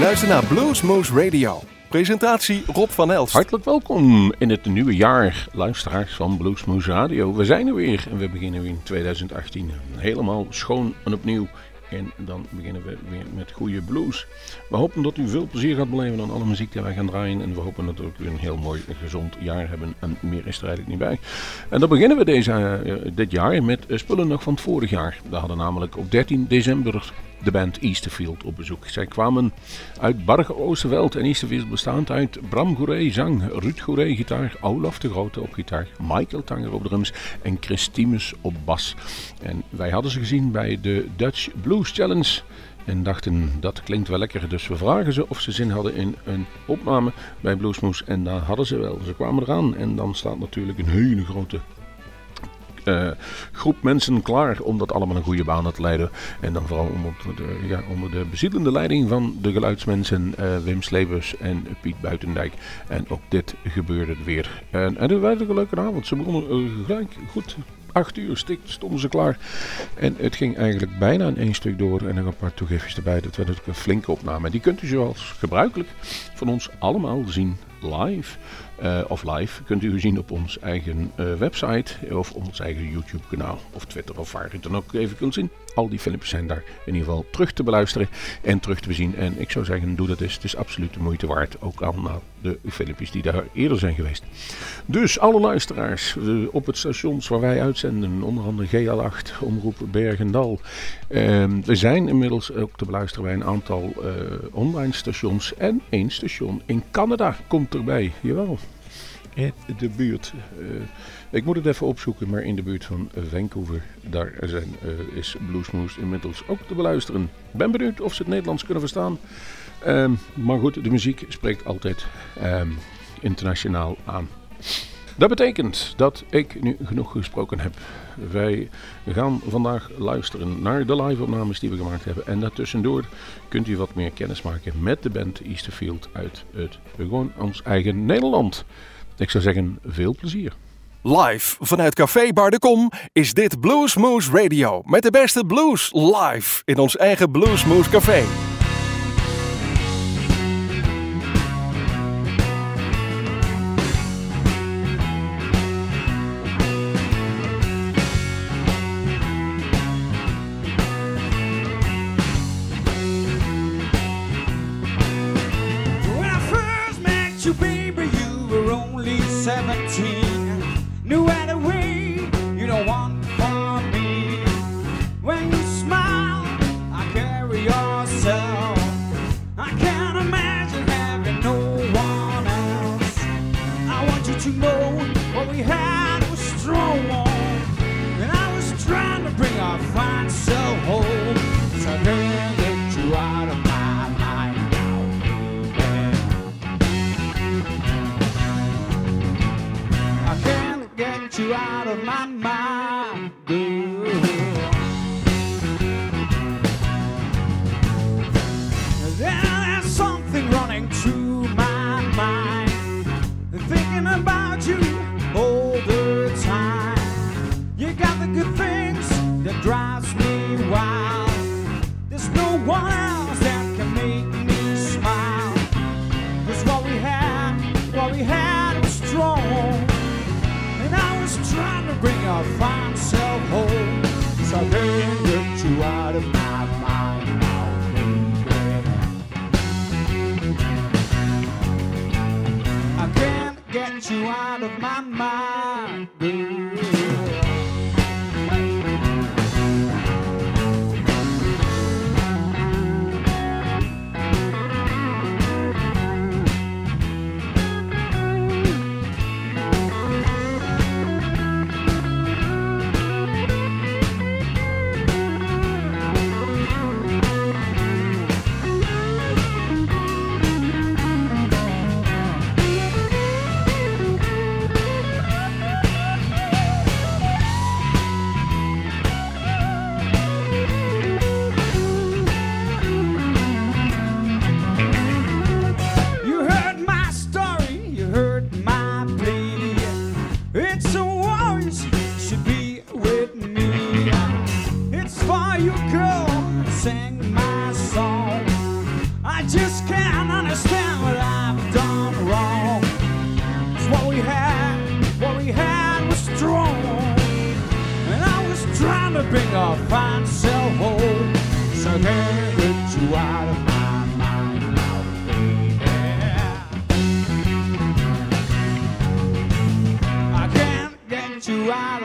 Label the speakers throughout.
Speaker 1: luistert naar Bluesmoose Radio. Presentatie Rob van Elst.
Speaker 2: Hartelijk welkom in het nieuwe jaar, luisteraars van Bluesmoose Radio. We zijn er weer en we beginnen weer in 2018 helemaal schoon en opnieuw. En dan beginnen we weer met goede blues. We hopen dat u veel plezier gaat beleven aan alle muziek die wij gaan draaien. En we hopen dat we een heel mooi gezond jaar hebben. En meer is er eigenlijk niet bij. En dan beginnen we deze, uh, dit jaar met spullen nog van het vorig jaar. We hadden namelijk op 13 december de band Easterfield op bezoek. Zij kwamen uit Barge Oosterveld en Easterfield bestaand uit Bram Goeree zang, Ruud Goeree gitaar, Olaf de Grote op gitaar, Michael Tanger op drums en Chris Timus op bas. En wij hadden ze gezien bij de Dutch Blues Challenge en dachten dat klinkt wel lekker. Dus we vragen ze of ze zin hadden in een opname bij Bluesmoes. En daar hadden ze wel. Ze kwamen eraan en dan staat natuurlijk een hele grote uh, groep mensen klaar om dat allemaal een goede baan te leiden. En dan vooral onder de, ja, de bezielende leiding van de geluidsmensen uh, Wim Slebers en Piet Buitendijk. En ook dit gebeurde weer. En, en een leuke avond. Ze begonnen uh, gelijk goed 8 uur stonden ze klaar. En het ging eigenlijk bijna in één stuk door. En nog een paar toegiftjes erbij. Dat werd natuurlijk een flinke opname. Die kunt u zoals gebruikelijk van ons allemaal zien live. Uh, of live kunt u zien op ons eigen uh, website of op ons eigen YouTube kanaal of Twitter of waar u dan ook even kunt zien. Al die filmpjes zijn daar in ieder geval terug te beluisteren en terug te bezien. En ik zou zeggen, doe dat eens. Het is absoluut de moeite waard. Ook al na de filmpjes die daar eerder zijn geweest. Dus alle luisteraars uh, op het stations waar wij uitzenden, onder andere GL8, Omroep Bergendal. we zijn inmiddels ook te beluisteren bij een aantal online stations. En één station in Canada komt erbij. Jawel de buurt. Uh, ik moet het even opzoeken, maar in de buurt van Vancouver, daar zijn, uh, is Bluesmoose inmiddels ook te beluisteren. Ben benieuwd of ze het Nederlands kunnen verstaan. Um, maar goed, de muziek spreekt altijd um, internationaal aan. Dat betekent dat ik nu genoeg gesproken heb. Wij gaan vandaag luisteren naar de live-opnames die we gemaakt hebben. En daartussendoor kunt u wat meer kennis maken met de band Easterfield uit het gewoon ons eigen Nederland. Ik zou zeggen, veel plezier.
Speaker 1: Live vanuit Café Bar de Kom is dit Bluesmoose Radio. Met de beste blues live in ons eigen Bluesmoose Café.
Speaker 3: drives me wild. There's no one else that can make me smile. Cause what we had, what we had was strong. And I was trying to bring our fine self home. So I can't get you out of my mind now, baby. I can't get you out of my mind. Fine self hole. So
Speaker 4: I
Speaker 3: can't get you out of my mind now, baby. I can't get you out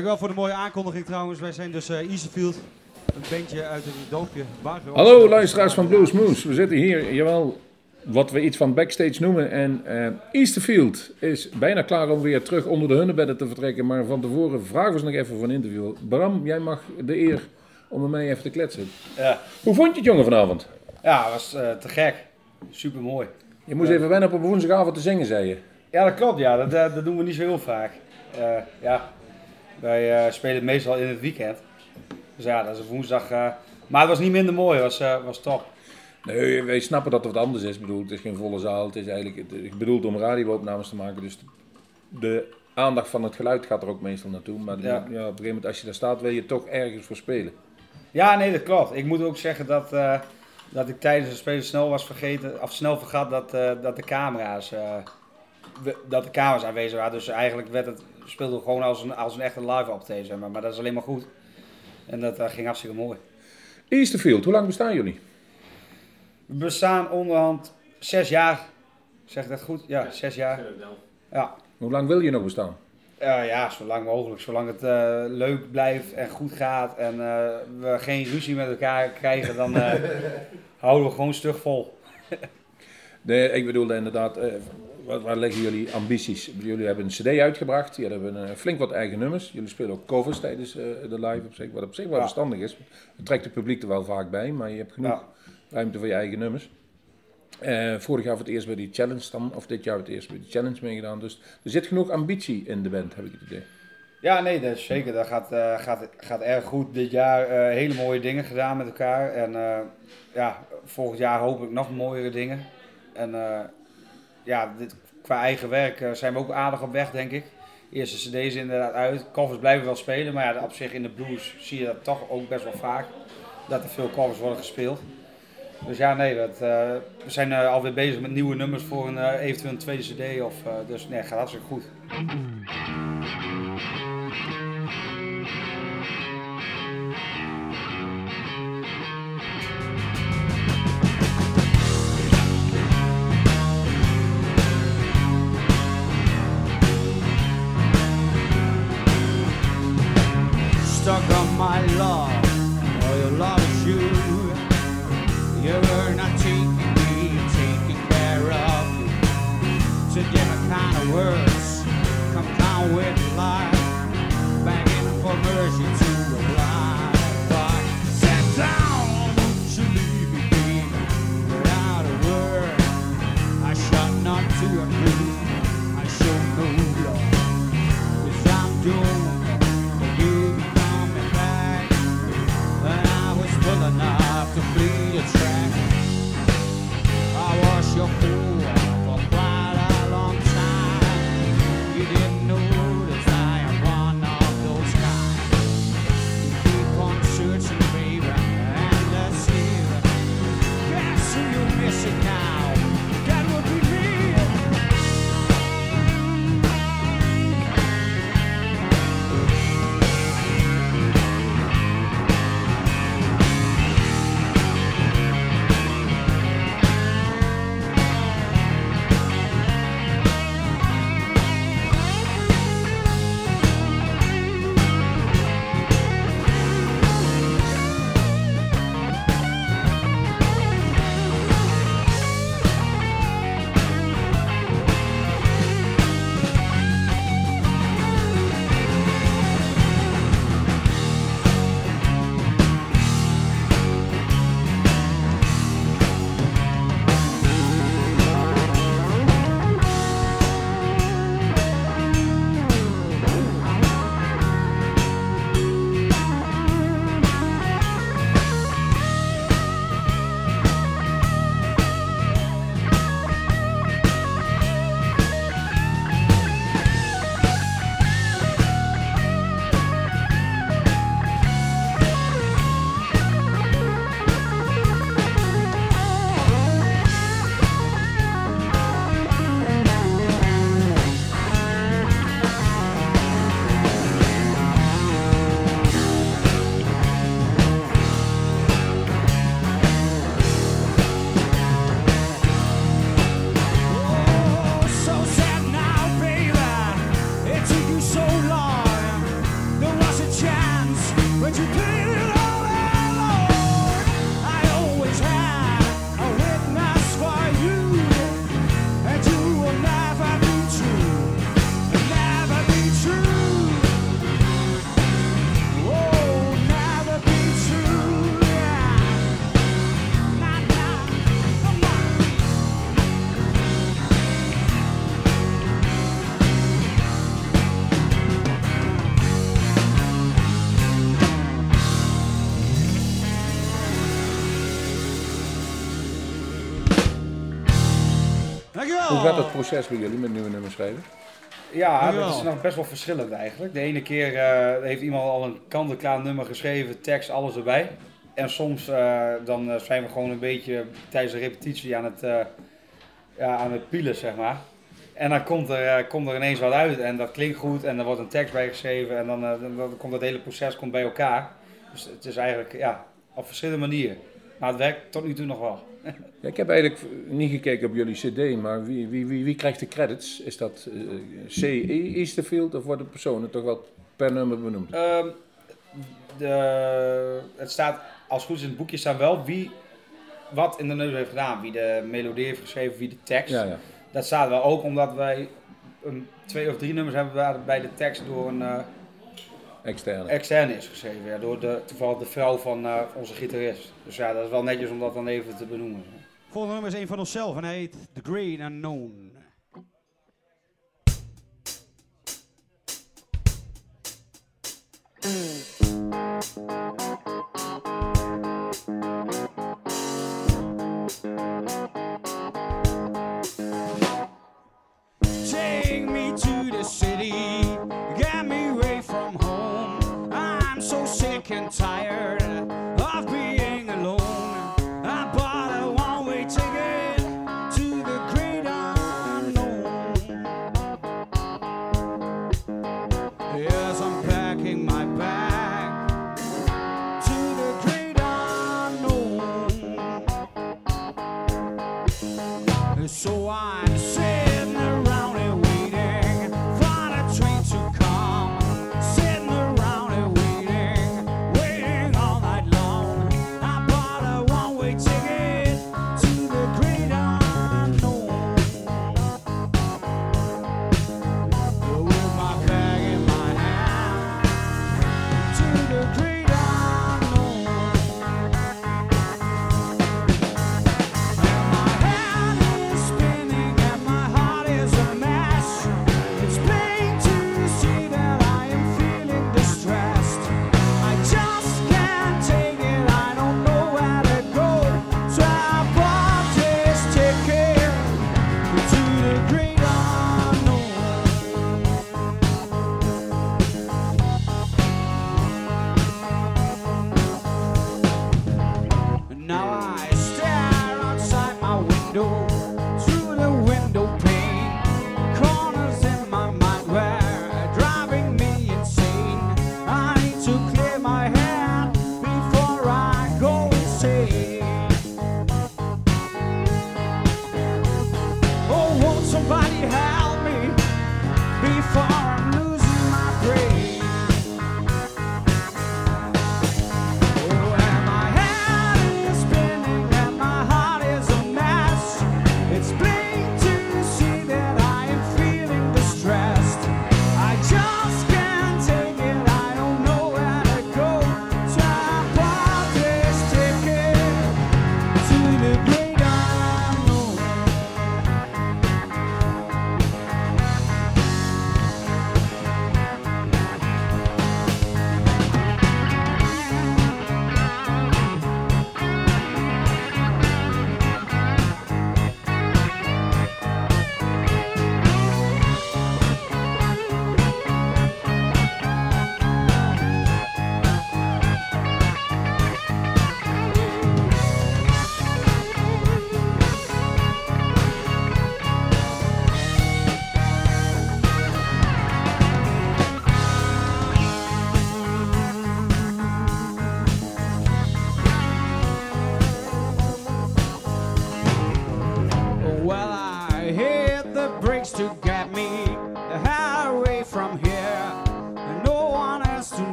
Speaker 4: Dankjewel voor de mooie aankondiging trouwens. Wij zijn dus eh Easterfield, een bandje uit het dorpje Barger.
Speaker 2: Hallo luisteraars van Blues Moose. We zitten hier, jawel, wat we iets van backstage noemen. En eh, Easterfield is bijna klaar om weer terug onder de hunnebedden te vertrekken. Maar van tevoren vragen we ze nog even voor een interview. Bram, jij mag de eer om met mij even te kletsen.
Speaker 5: Ja,
Speaker 2: Hoe vond je het jongen vanavond?
Speaker 5: ja het was eh, te gek. Super mooi.
Speaker 2: Je moest even wennen op een woensdagavond te zingen, zei je.
Speaker 5: Ja, dat klopt. Ja. Dat, dat, dat doen we niet zo heel vaak. Eh, ja. Wij eh, spelen meestal in het weekend. Dus ja, dat is een woensdag. eh, maar het was niet minder mooi. Het was, eh, was top.
Speaker 2: Nee, wij snappen dat het wat anders is. Ik bedoel, het is geen volle zaal. Het is eigenlijk het is bedoeld om radioopnames te maken. Dus de aandacht van het geluid gaat er ook meestal naartoe. Maar ja.
Speaker 5: Ja.
Speaker 2: op een gegeven moment, als je daar staat, wil je toch ergens voor spelen.
Speaker 5: Ja, nee, dat klopt. Ik moet ook zeggen dat, dat ik tijdens het spelen snel was vergeten, of snel vergat dat, dat de camera's, dat de camera's aanwezig waren. Dus eigenlijk werd het, speelde gewoon als een, als een echte live optreden, zeg maar. Maar dat is alleen maar goed. En dat eh, ging hartstikke mooi.
Speaker 2: Easterfield, hoe lang bestaan jullie?
Speaker 5: We bestaan onderhand zes jaar. Zeg ik dat goed? Ja, zes jaar. Ja.
Speaker 2: Hoe lang wil je nog bestaan?
Speaker 5: Ja, zo lang mogelijk. Zolang het eh, leuk blijft en goed gaat en eh, we geen ruzie met elkaar krijgen, dan eh, houden we gewoon stug vol.
Speaker 2: Nee, ik bedoelde inderdaad, eh, waar, waar liggen jullie ambities? Jullie hebben een cd uitgebracht, jullie hebben eh, flink wat eigen nummers. Jullie spelen ook covers tijdens eh, de live op zich, wat op zich wel verstandig is. Het trekt het publiek er wel vaak bij, maar je hebt genoeg ruimte voor je eigen nummers. Eh, vorig jaar voor het eerst bij die challenge dan, of dit jaar voor het eerst bij die challenge meegedaan. Dus er zit genoeg ambitie in de band, heb ik het idee.
Speaker 5: Ja, nee, dat is zeker. Dat gaat, gaat, gaat erg goed. Dit jaar hele mooie dingen gedaan met elkaar. En ja, volgend jaar hoop ik nog mooiere dingen. En ja, dit, qua eigen werk eh, zijn we ook aardig op weg, denk ik. Eerste cd's inderdaad uit. Covers blijven wel spelen, maar ja, op zich in de blues zie je dat toch ook best wel vaak. Dat er veel covers worden gespeeld. Dus ja, nee, dat, eh, we zijn eh, alweer bezig met nieuwe nummers voor een eventueel tweede cd. Of, dus nee, gaat hartstikke goed.
Speaker 3: Stuck on my love, or your love is you. You're not taking me, taking care of you. To different kind of words, come down with life, begging for mercy to a blind boy. Sit down, won't you leave me, baby, without a word. I shall not to agree, I show no love, 'cause I'm doomed.
Speaker 2: Hoe gaat dat proces bij jullie met nieuwe nummers schrijven?
Speaker 5: Ja, dat is nog best wel verschillend eigenlijk. De ene keer eh, heeft iemand al een kant-en-klaar nummer geschreven, tekst, alles erbij. En soms eh, dan eh, zijn we gewoon een beetje tijdens de repetitie aan het, eh, ja, aan het pielen, zeg maar. En dan komt er, komt er ineens wat uit en dat klinkt goed en er wordt een tekst bij geschreven en dan, eh, dan, dan komt het hele proces komt bij elkaar. Dus het is eigenlijk ja, op verschillende manieren. Maar het werkt tot nu toe nog wel.
Speaker 2: Ja, ik heb eigenlijk niet gekeken op jullie cd, maar wie, wie, wie, wie krijgt de credits? Is dat eh, CE Easterfield of worden personen toch wel per nummer benoemd?
Speaker 5: Ehm, de, het staat, als het goed is in het boekje staan wel wie wat in de neus heeft gedaan. Wie de melodie heeft geschreven, wie de tekst.
Speaker 2: Ja, ja.
Speaker 5: Dat staat wel ook omdat wij een, twee of drie nummers hebben waarbij de tekst door een eh,
Speaker 2: Externe.
Speaker 5: externe is geschreven. Ja, door de, toevallig de vrouw van eh, onze gitarist. Dus ja, dat is wel netjes om dat dan even te benoemen.
Speaker 3: Volgende nummer is een van onszelf en hij heet The Great Unknown. Take me to the city, tired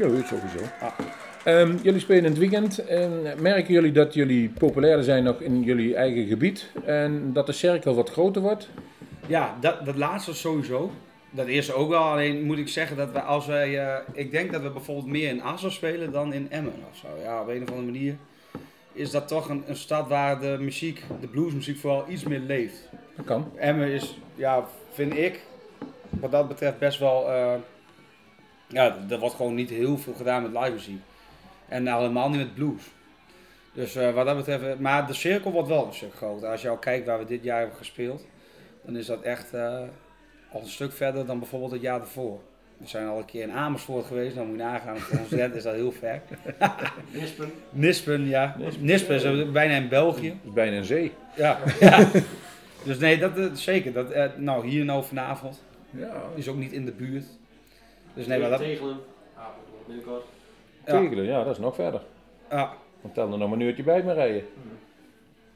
Speaker 2: Ja, sowieso. Ehm, jullie spelen in het weekend. En merken jullie dat jullie populairder zijn nog in jullie eigen gebied? En dat de cirkel wat groter wordt?
Speaker 5: Ja, dat, dat laatste sowieso. Dat eerste ook wel. Alleen moet ik zeggen dat we als wij. eh, ik denk dat we bijvoorbeeld meer in Assen spelen dan in Emmen of zo. Ja, op een of andere manier is dat toch een, een stad waar de muziek, de bluesmuziek vooral iets meer leeft.
Speaker 2: Dat kan.
Speaker 5: Emmen is, ja, vind ik, wat dat betreft best wel. eh, ja, er wordt gewoon niet heel veel gedaan met live muziek. En helemaal niet met blues. Dus eh, wat dat betreft, eh, maar de cirkel wordt wel een stuk groter. Als je al kijkt waar we dit jaar hebben gespeeld, dan is dat echt eh, al een stuk verder dan bijvoorbeeld het jaar ervoor. We zijn al een keer in Amersfoort geweest, dan moet je nagaan. Voor ons is dat heel ver.
Speaker 6: Nispen.
Speaker 5: Nispen, ja.
Speaker 2: Nispen.
Speaker 5: Nispen is bijna in België.
Speaker 2: Het is bijna een zee.
Speaker 5: Ja. ja. Dus nee, dat zeker. Dat, nou, hier nou vanavond
Speaker 2: Ja,
Speaker 5: is ook niet in de buurt. Dus nee, maar dat.
Speaker 6: Tegelen. Apeldoorn, binnenkort.
Speaker 5: Ja,
Speaker 2: Tegelen, ja, dat is nog verder.
Speaker 5: ja,
Speaker 2: Dan tel er nog maar een uurtje bij me rijden.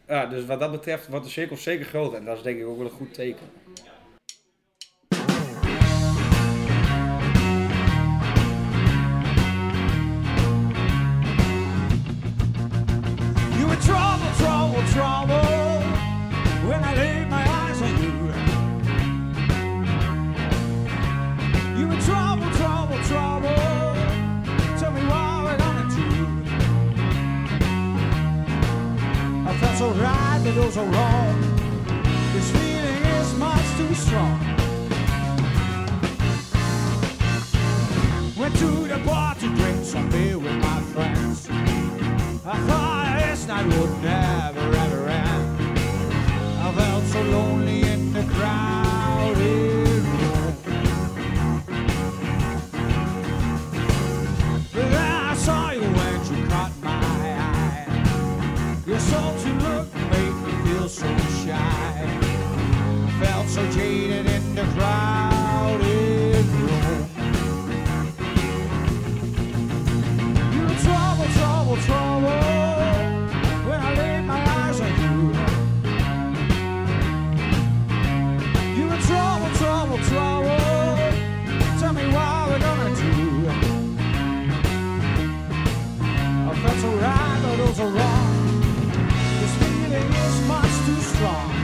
Speaker 5: ja, dus wat dat betreft wordt de cirkel zeker groter. En dat is denk ik ook wel een goed teken.
Speaker 3: You were trouble, trouble, trouble when I laid my eyes on you. So right, but also wrong. This feeling is much too strong. Went to the bar to drink some beer with my friends. I thought this night would never ever so jaded in the crowded room. You trouble, trouble, trouble when I laid my eyes on you. You trouble, trouble, trouble. Tell me what we're gonna do. I felt so right, but also wrong. This feeling is much too strong.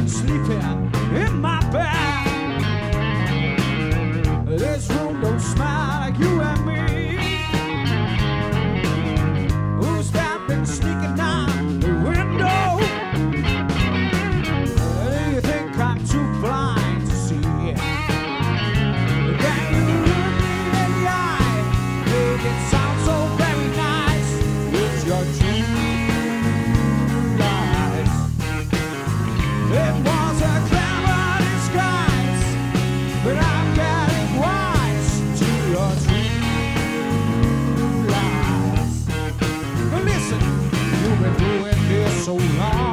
Speaker 3: been sleeping in my bed. This room don't smile. so long.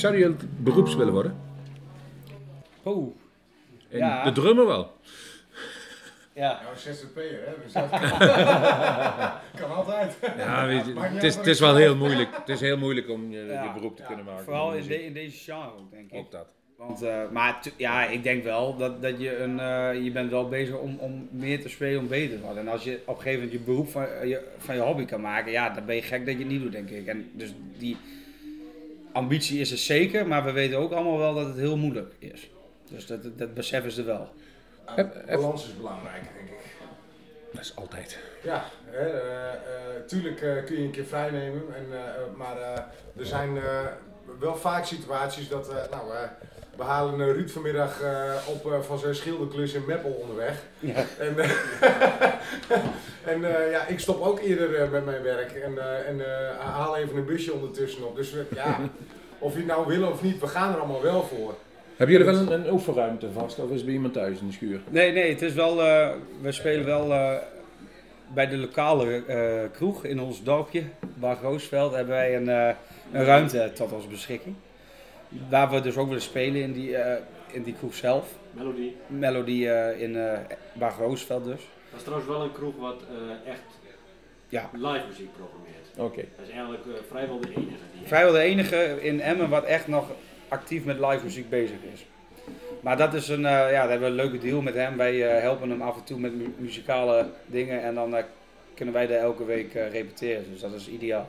Speaker 2: Zou je beroeps willen worden?
Speaker 5: Oh.
Speaker 2: En. De drummer wel.
Speaker 5: Ja.
Speaker 7: Nou, zzp'er, hè? Dat kan altijd.
Speaker 8: Ja, weet je, het, is, het is wel heel moeilijk. Het is heel moeilijk om je, beroep te kunnen maken.
Speaker 5: Vooral in, deze genre denk ik.
Speaker 8: Ook dat.
Speaker 5: Want, eh, maar ja, ik denk wel dat, dat je een, eh, je bent wel bezig om, om meer te spelen, om beter te worden. En als je op een gegeven moment je beroep van eh, je, van je hobby kan maken, ja, dan ben je gek dat je het niet doet, denk ik. En dus die, ambitie is er zeker, maar we weten ook allemaal wel dat het heel moeilijk is. Dus dat, dat, dat beseffen ze wel.
Speaker 7: Heb- Balans is belangrijk, denk ik.
Speaker 8: Dat is altijd.
Speaker 7: Ja, hè, eh, eh, tuurlijk eh, kun je een keer vrij nemen, en, eh, maar eh, er zijn eh, wel vaak situaties dat, eh, nou, eh, we halen eh, Ruud vanmiddag eh, op eh, van zijn schilderklus in Meppel onderweg.
Speaker 5: Ja.
Speaker 7: En, en eh, ja, ik stop ook eerder met mijn werk en, eh, en eh, haal even een busje ondertussen op. Dus ja, of je het nou wil of niet, we gaan er allemaal wel voor.
Speaker 8: Hebben jullie wel een, een oefenruimte vast of is het bij iemand thuis in de schuur?
Speaker 5: Nee, nee, het is wel, eh, we spelen wel eh, bij de lokale eh, kroeg in ons dorpje, Bar Roosveld, hebben wij een, eh, een ruimte tot onze beschikking. Waar we dus ook willen spelen in die, eh, in die kroeg zelf.
Speaker 6: Melodie.
Speaker 5: Melody eh, in eh Bar Roosveld dus.
Speaker 6: Dat is trouwens wel een kroeg wat eh, echt
Speaker 5: Ja.
Speaker 6: live muziek programmeert.
Speaker 8: Oké.
Speaker 6: Dat is eigenlijk eh, vrijwel de enige die.
Speaker 5: Vrijwel de enige in Emmen wat echt nog actief met live muziek bezig is. Maar dat is een, eh, ja, daar hebben we een leuke deal met hem. Wij eh, helpen hem af en toe met mu- muzikale dingen en dan eh, kunnen wij daar elke week eh, repeteren. Dus dat is ideaal.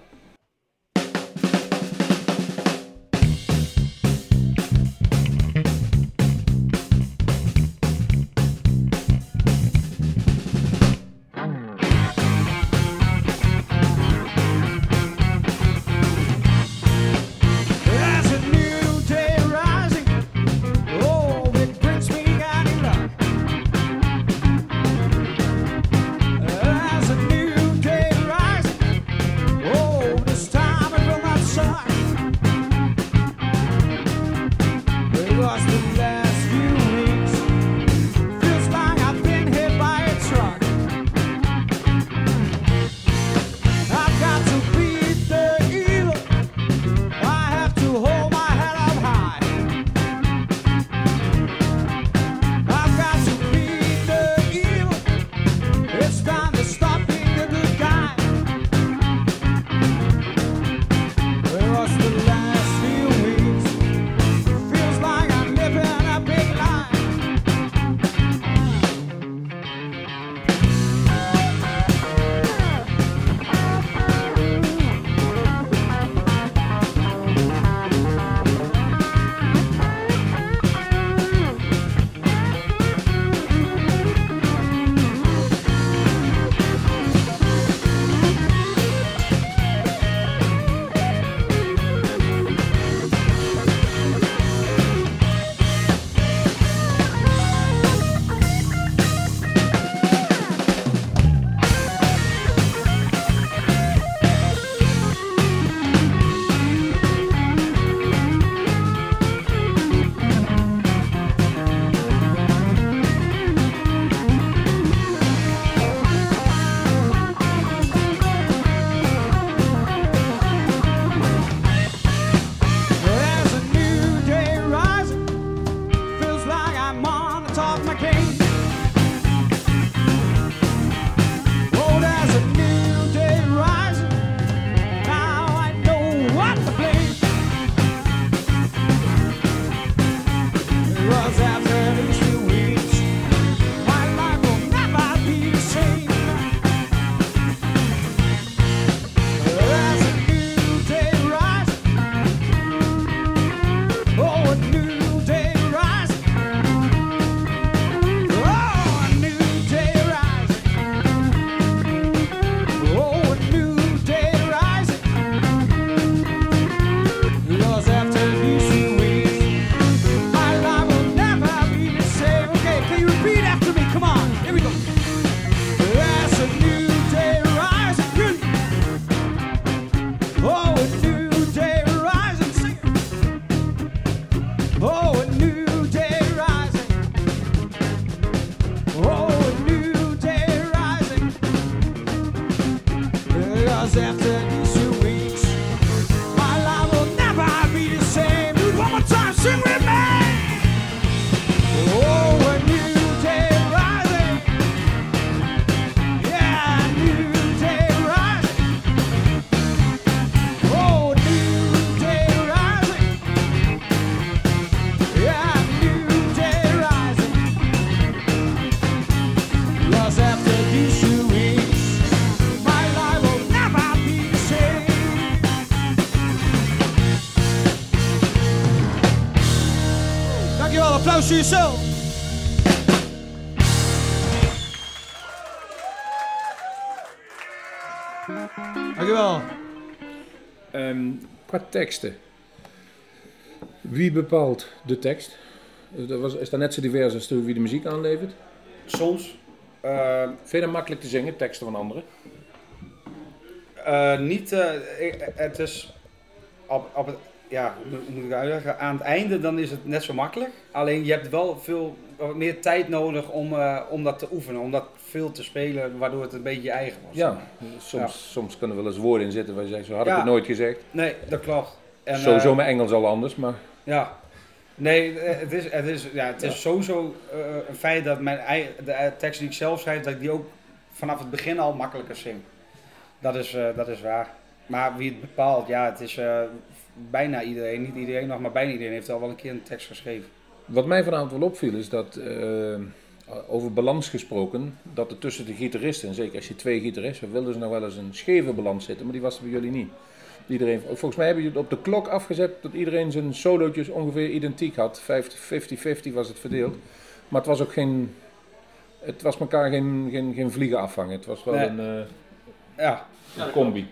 Speaker 2: Qua teksten. Wie bepaalt de tekst? Is dat was- Is dat net zo divers als wie de muziek aanlevert?
Speaker 5: Soms. eh,
Speaker 2: Vind je dat makkelijk te zingen, teksten van anderen?
Speaker 5: Eh, niet, eh, het is op, op het, ja, moet- ik uitleggen? Aan het einde dan is het net zo makkelijk. Alleen je hebt wel veel meer tijd nodig om, eh, om dat te oefenen, om dat veel te spelen, waardoor het een beetje je eigen was.
Speaker 2: Ja, soms, soms kunnen er wel eens woorden in zitten waar je zegt, zo had ik het nooit gezegd.
Speaker 5: Nee, dat klopt. En,
Speaker 2: Sowieso
Speaker 5: eh,
Speaker 2: mijn Engels al anders, maar
Speaker 5: Ja. Nee, eh, het is, het is, ja, het is sowieso eh, een feit dat mijn eigen, de tekst die ik zelf schrijf, dat ik die ook vanaf het begin al makkelijker zing. Dat is, dat is waar. Maar wie het bepaalt, ja, het is bijna iedereen, niet iedereen nog, maar bijna iedereen heeft al wel een keer een tekst geschreven.
Speaker 2: wat mij vanavond wel opviel is dat, over balans gesproken, dat er tussen de gitaristen, en zeker als je twee gitaristen, wilden ze nog wel eens een scheve balans zitten, maar die was er bij jullie niet. Iedereen, volgens mij hebben jullie het op de klok afgezet dat iedereen zijn solootjes ongeveer identiek had. 50-50 was het verdeeld. Maar het was ook geen. Het was elkaar geen, geen, geen vliegen afvangen. Het was wel
Speaker 5: Nee.
Speaker 2: een eh,
Speaker 5: Ja,
Speaker 6: Ja, dat
Speaker 2: combi.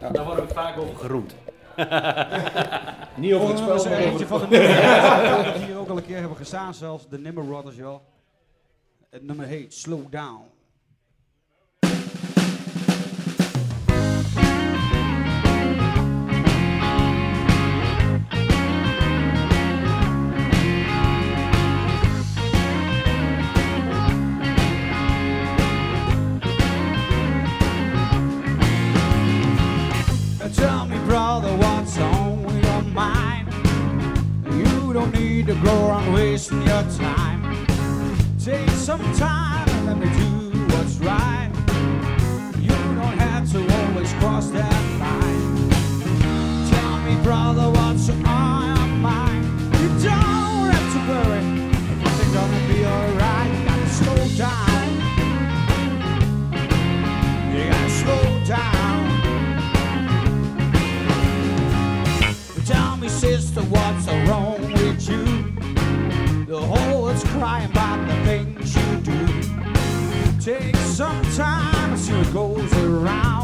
Speaker 6: Ja. Daar worden we vaak over geroemd.
Speaker 2: Niet over het spel,
Speaker 3: is
Speaker 2: maar
Speaker 3: er
Speaker 2: over
Speaker 3: eentje
Speaker 2: de
Speaker 3: van de hier ook al een keer hebben gestaan zelfs. De Nimmer je wel. Het number eight, Slow Down. Tell me, brother, what's on your mind? You don't need to go on wasting your time. Take some time and let me do what's right. You don't have to always cross that line. Tell me, brother, what's on your mind? You don't have to worry. Everything's gonna be alright. You gotta slow down. You gotta slow down. Tell me, sister, what's wrong with you? The whole world's crying about the things you do. Take some time see what goes around.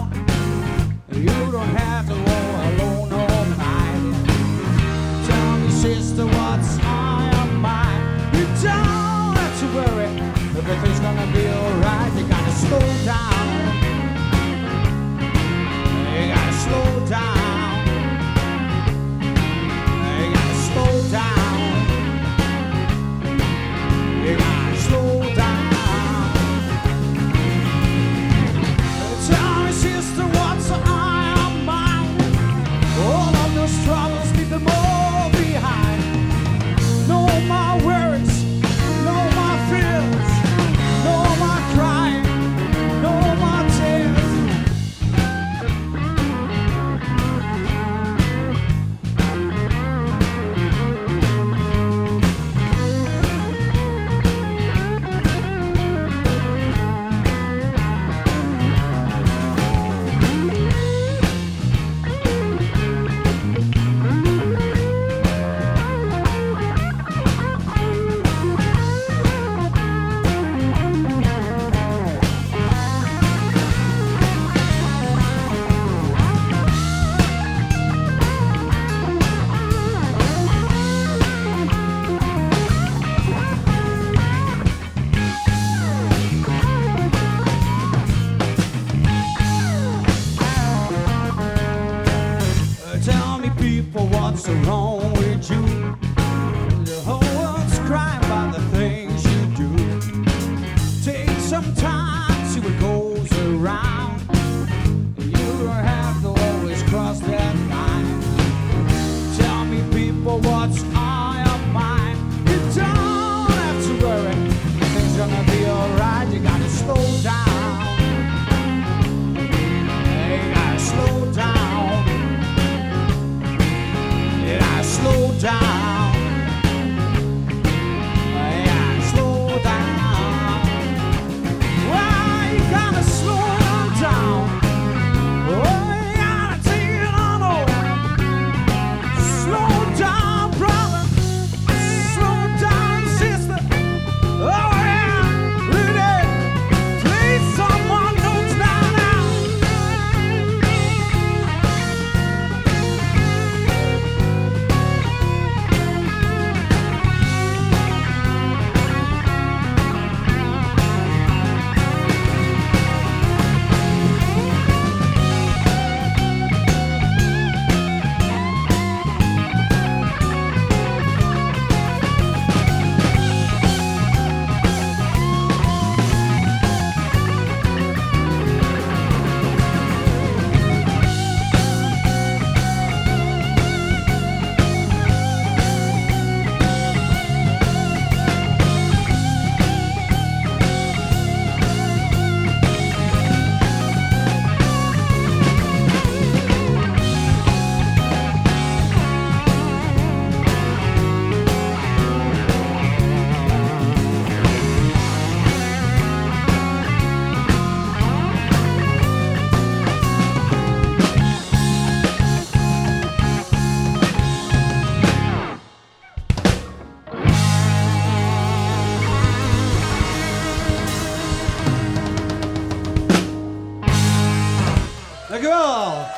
Speaker 3: Dank u.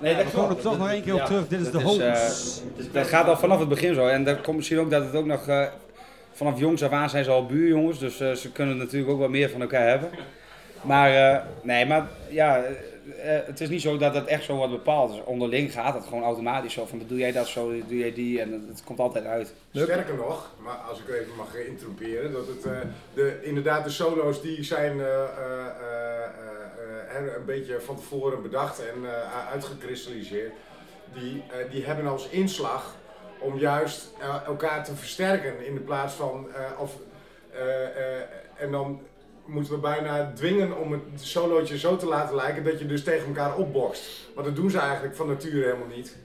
Speaker 5: Nee,
Speaker 9: dat er toch nog één keer op terug. Dit is de
Speaker 5: hoax. Eh, dat gaat al vanaf het begin zo. En daar komt misschien ook dat het ook nog... Eh, vanaf jongs af aan zijn ze al buurjongens. Dus eh, ze kunnen natuurlijk ook wat meer van elkaar hebben. Maar, nee, maar ja eh, het is niet zo dat het echt zo wordt bepaald. Dus onderling gaat het gewoon automatisch zo. Van doe jij dat zo, doe jij die. En het, het komt altijd uit.
Speaker 7: Sterker nog, maar als ik even mag interromperen, dat het eh, de, inderdaad de solo's die zijn eh, eh, eh, eh, eh, een beetje van tevoren bedacht en eh, uitgekristalliseerd. Die, eh, die hebben als inslag om juist elkaar te versterken in de plaats van eh, of eh, eh, en dan moeten we bijna dwingen om het solootje zo te laten lijken dat je dus tegen elkaar opbokst. Maar dat doen ze eigenlijk van nature helemaal niet.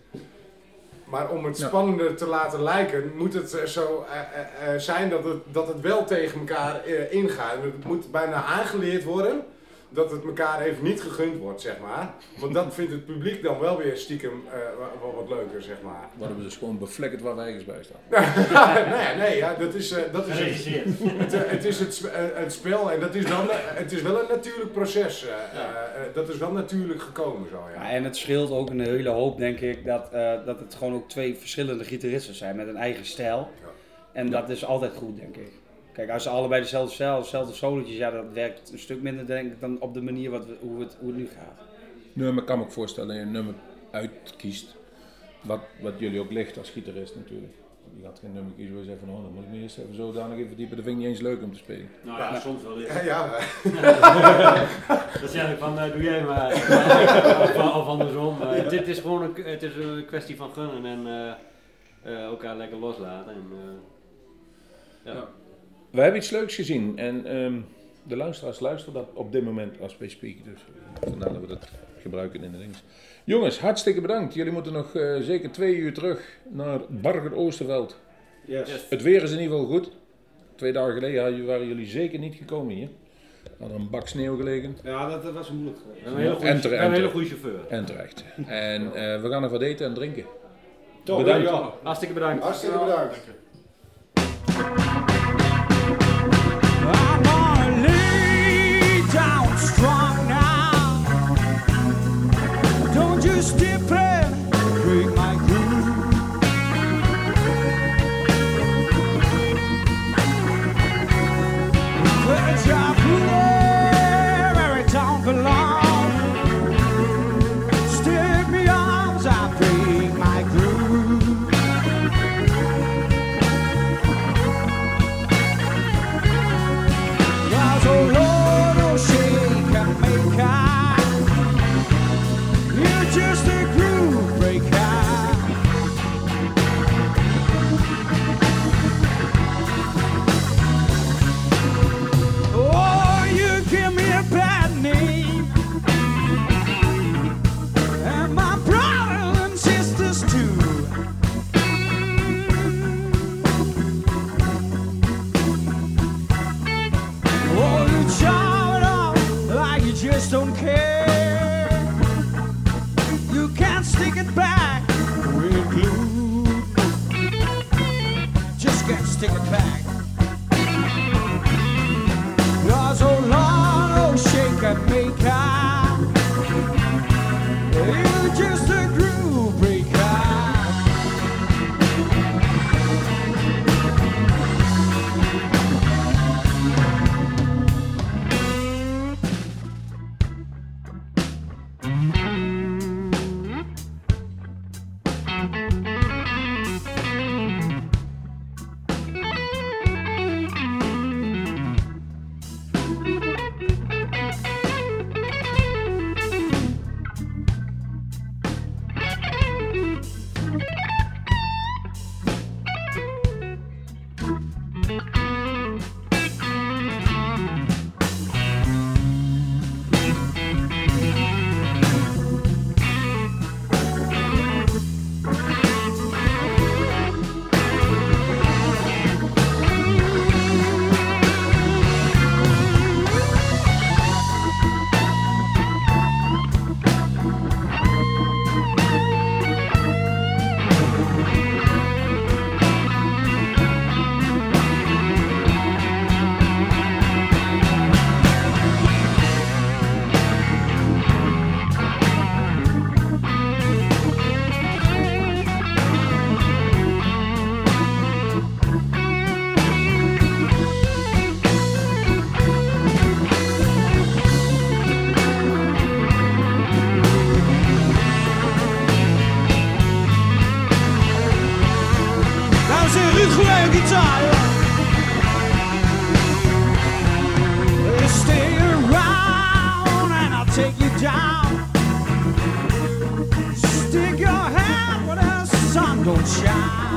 Speaker 7: Maar om het
Speaker 2: Ja.
Speaker 7: spannender te laten lijken, moet het zo eh, eh, eh, zijn dat het, dat het wel tegen elkaar ingaat. Het moet bijna aangeleerd worden dat het elkaar even niet gegund wordt, zeg maar. Want dat vindt het publiek dan wel weer stiekem eh, wel wat leuker, zeg maar.
Speaker 2: Worden we dus gewoon bevlekkerd waar wij ergens bij staan.
Speaker 7: nee, nee, ja, dat is, eh, dat is het, het, eh, het, is het, het spel en dat is dan, het is wel een natuurlijk proces. eh, eh, eh, dat is wel natuurlijk gekomen zo, ja.
Speaker 5: Ja, en het scheelt ook een hele hoop, denk ik, dat, eh, dat het gewoon ook twee verschillende gitaristen zijn met een eigen stijl.
Speaker 7: Ja.
Speaker 5: En dat is altijd goed, denk ik. Kijk, als ze allebei dezelfde stijl, dezelfde solootjes, ja, dat werkt een stuk minder, denk ik, dan op de manier wat we, hoe, het, hoe het nu gaat.
Speaker 2: Nummer kan me ook voorstellen dat je een nummer uitkiest. Wat, wat jullie ook ligt als gitarist natuurlijk. Je gaat geen nummer kiezen waar je zegt van oh, dan moet ik me eerst even zodanig even verdiepen. Dat vind ik niet eens leuk om te spelen.
Speaker 6: Nou ja, soms wel.
Speaker 7: Ja,
Speaker 6: weer.
Speaker 7: ja,
Speaker 6: Dan zeg ik van, eh, doe jij maar. of, of andersom. Eh, dit is gewoon een, het is een kwestie van gunnen en eh, eh, elkaar lekker loslaten. En, eh, ja.
Speaker 2: We hebben iets leuks gezien en ehm, de luisteraars luisteren dat op dit moment als wij spreken. Dus vandaar dat we dat gebruiken in de links. Jongens, hartstikke bedankt. Jullie moeten nog eh, zeker twee uur terug naar Barger Oosterveld.
Speaker 5: Yes.
Speaker 2: Het weer is in ieder geval goed. Twee dagen geleden waren jullie zeker niet gekomen hier. Er had een bak sneeuw gelegen.
Speaker 5: Ja, dat, dat was moeilijk
Speaker 6: We een hele goede,
Speaker 2: En terecht,
Speaker 6: we een hele
Speaker 2: en
Speaker 6: goede chauffeur.
Speaker 2: En terecht. En eh, we gaan nog wat eten en drinken.
Speaker 7: Toch,
Speaker 2: Bedankt.
Speaker 7: ja.
Speaker 6: Hartstikke bedankt.
Speaker 7: Hartstikke bedankt.
Speaker 3: Down 有钱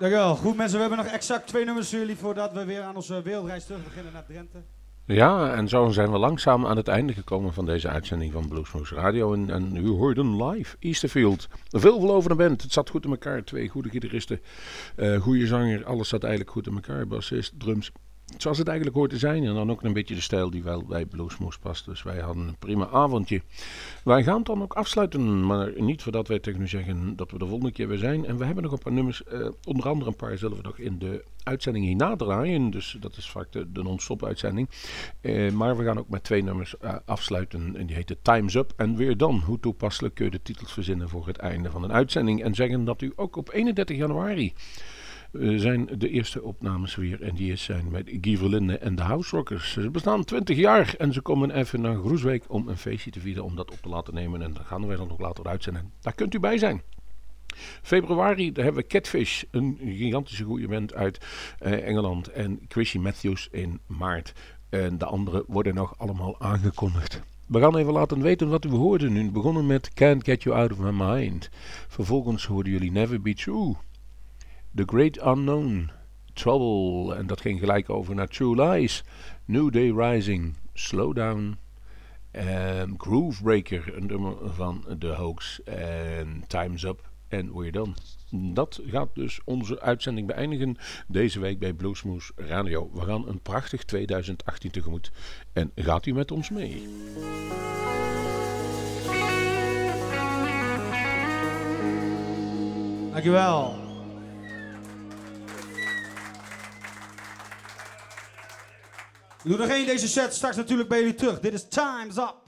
Speaker 3: Dankjewel. Goed mensen, we hebben nog exact twee nummers voor jullie voordat we weer aan onze wereldreis terug beginnen naar Drenthe.
Speaker 2: Ja, en zo zijn we langzaam aan het einde gekomen van deze uitzending van Bluesmoose Radio. En, en u hoorde live Easterfield. Veel veloverde band. Het zat goed in elkaar. Twee goede gitaristen, eh goede zanger. Alles zat eigenlijk goed in elkaar. Bassist, drums. Zoals het eigenlijk hoort te zijn. En dan ook een beetje de stijl die wel bij Bluesmoose past. Dus wij hadden een prima avondje. Wij gaan het dan ook afsluiten. Maar niet voordat wij tegen u zeggen dat we de volgende keer weer zijn. En we hebben nog een paar nummers. eh, onder andere een paar zullen we nog in de uitzending hierna draaien. Dus dat is vaak de, de non-stop uitzending. Eh, maar we gaan ook met twee nummers eh, afsluiten. En die heet Time's Up. En weer dan, hoe toepasselijk kun je de titels verzinnen voor het einde van een uitzending. En zeggen dat u ook op 31 januari zijn de eerste opnames weer. En die zijn met Guy Verlinde en de House Rockers. Ze bestaan 20 jaar en ze komen even naar Groesbeek om een feestje te vieren. Om dat op te laten nemen. En dan gaan wij dan nog later uitzenden. Daar kunt u bij zijn. Februari daar hebben we Catfish, een gigantische goede band uit eh, Engeland. En Chrissy Matthews in maart. En de andere worden nog allemaal aangekondigd. We gaan even laten weten wat we hoorden nu. Begonnen met Can't Get You Out of My Mind. Vervolgens hoorden jullie Never Be True. The Great Unknown. Trouble. En dat ging gelijk over naar True Lies. New Day Rising. Slow Down. En Groovebreaker, een nummer van The Hoax. En Time's Up. En We're Done. Dat gaat dus onze uitzending beëindigen deze week bij Bluesmoose Radio. We gaan een prachtig 2018 tegemoet. En gaat u met ons mee?
Speaker 3: Dankjewel. We doen nog één deze set, straks natuurlijk bij jullie terug. Dit is Time's Up.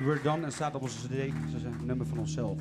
Speaker 3: We're Done en staat op onze cd. Nummer van onszelf.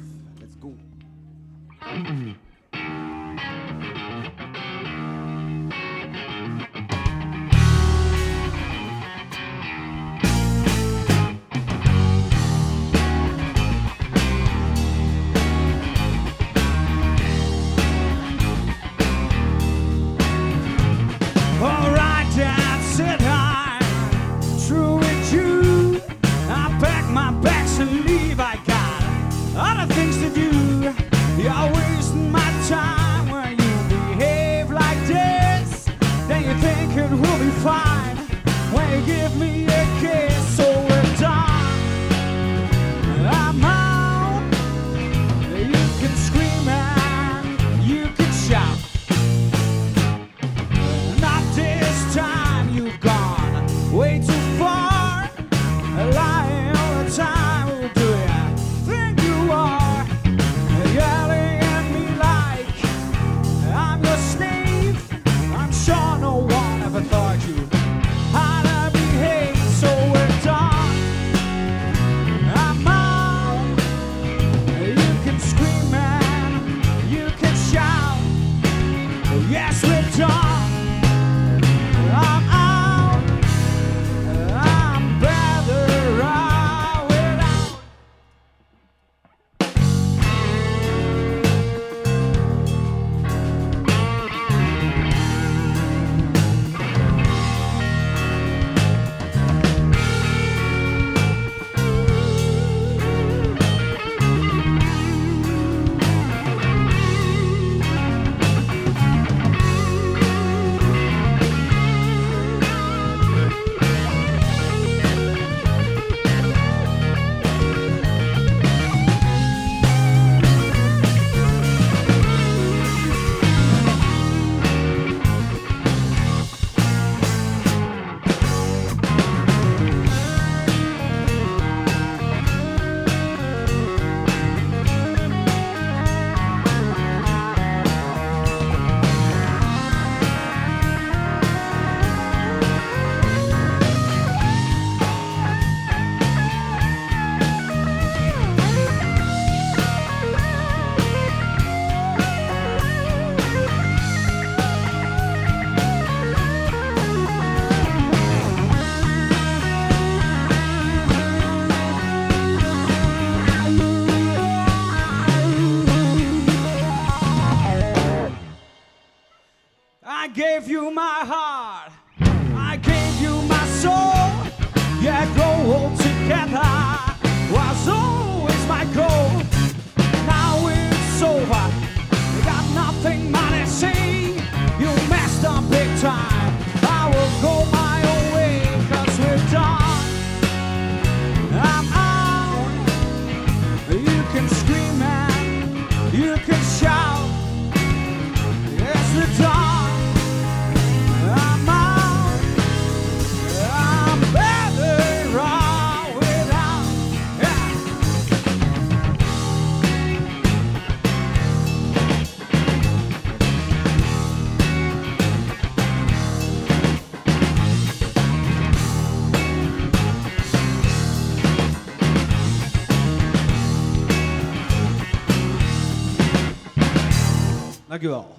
Speaker 3: Dank u wel.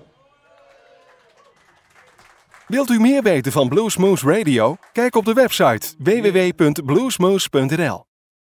Speaker 1: Wilt u meer weten van Bluesmoose Radio? Kijk op de website www.bluesmoose.nl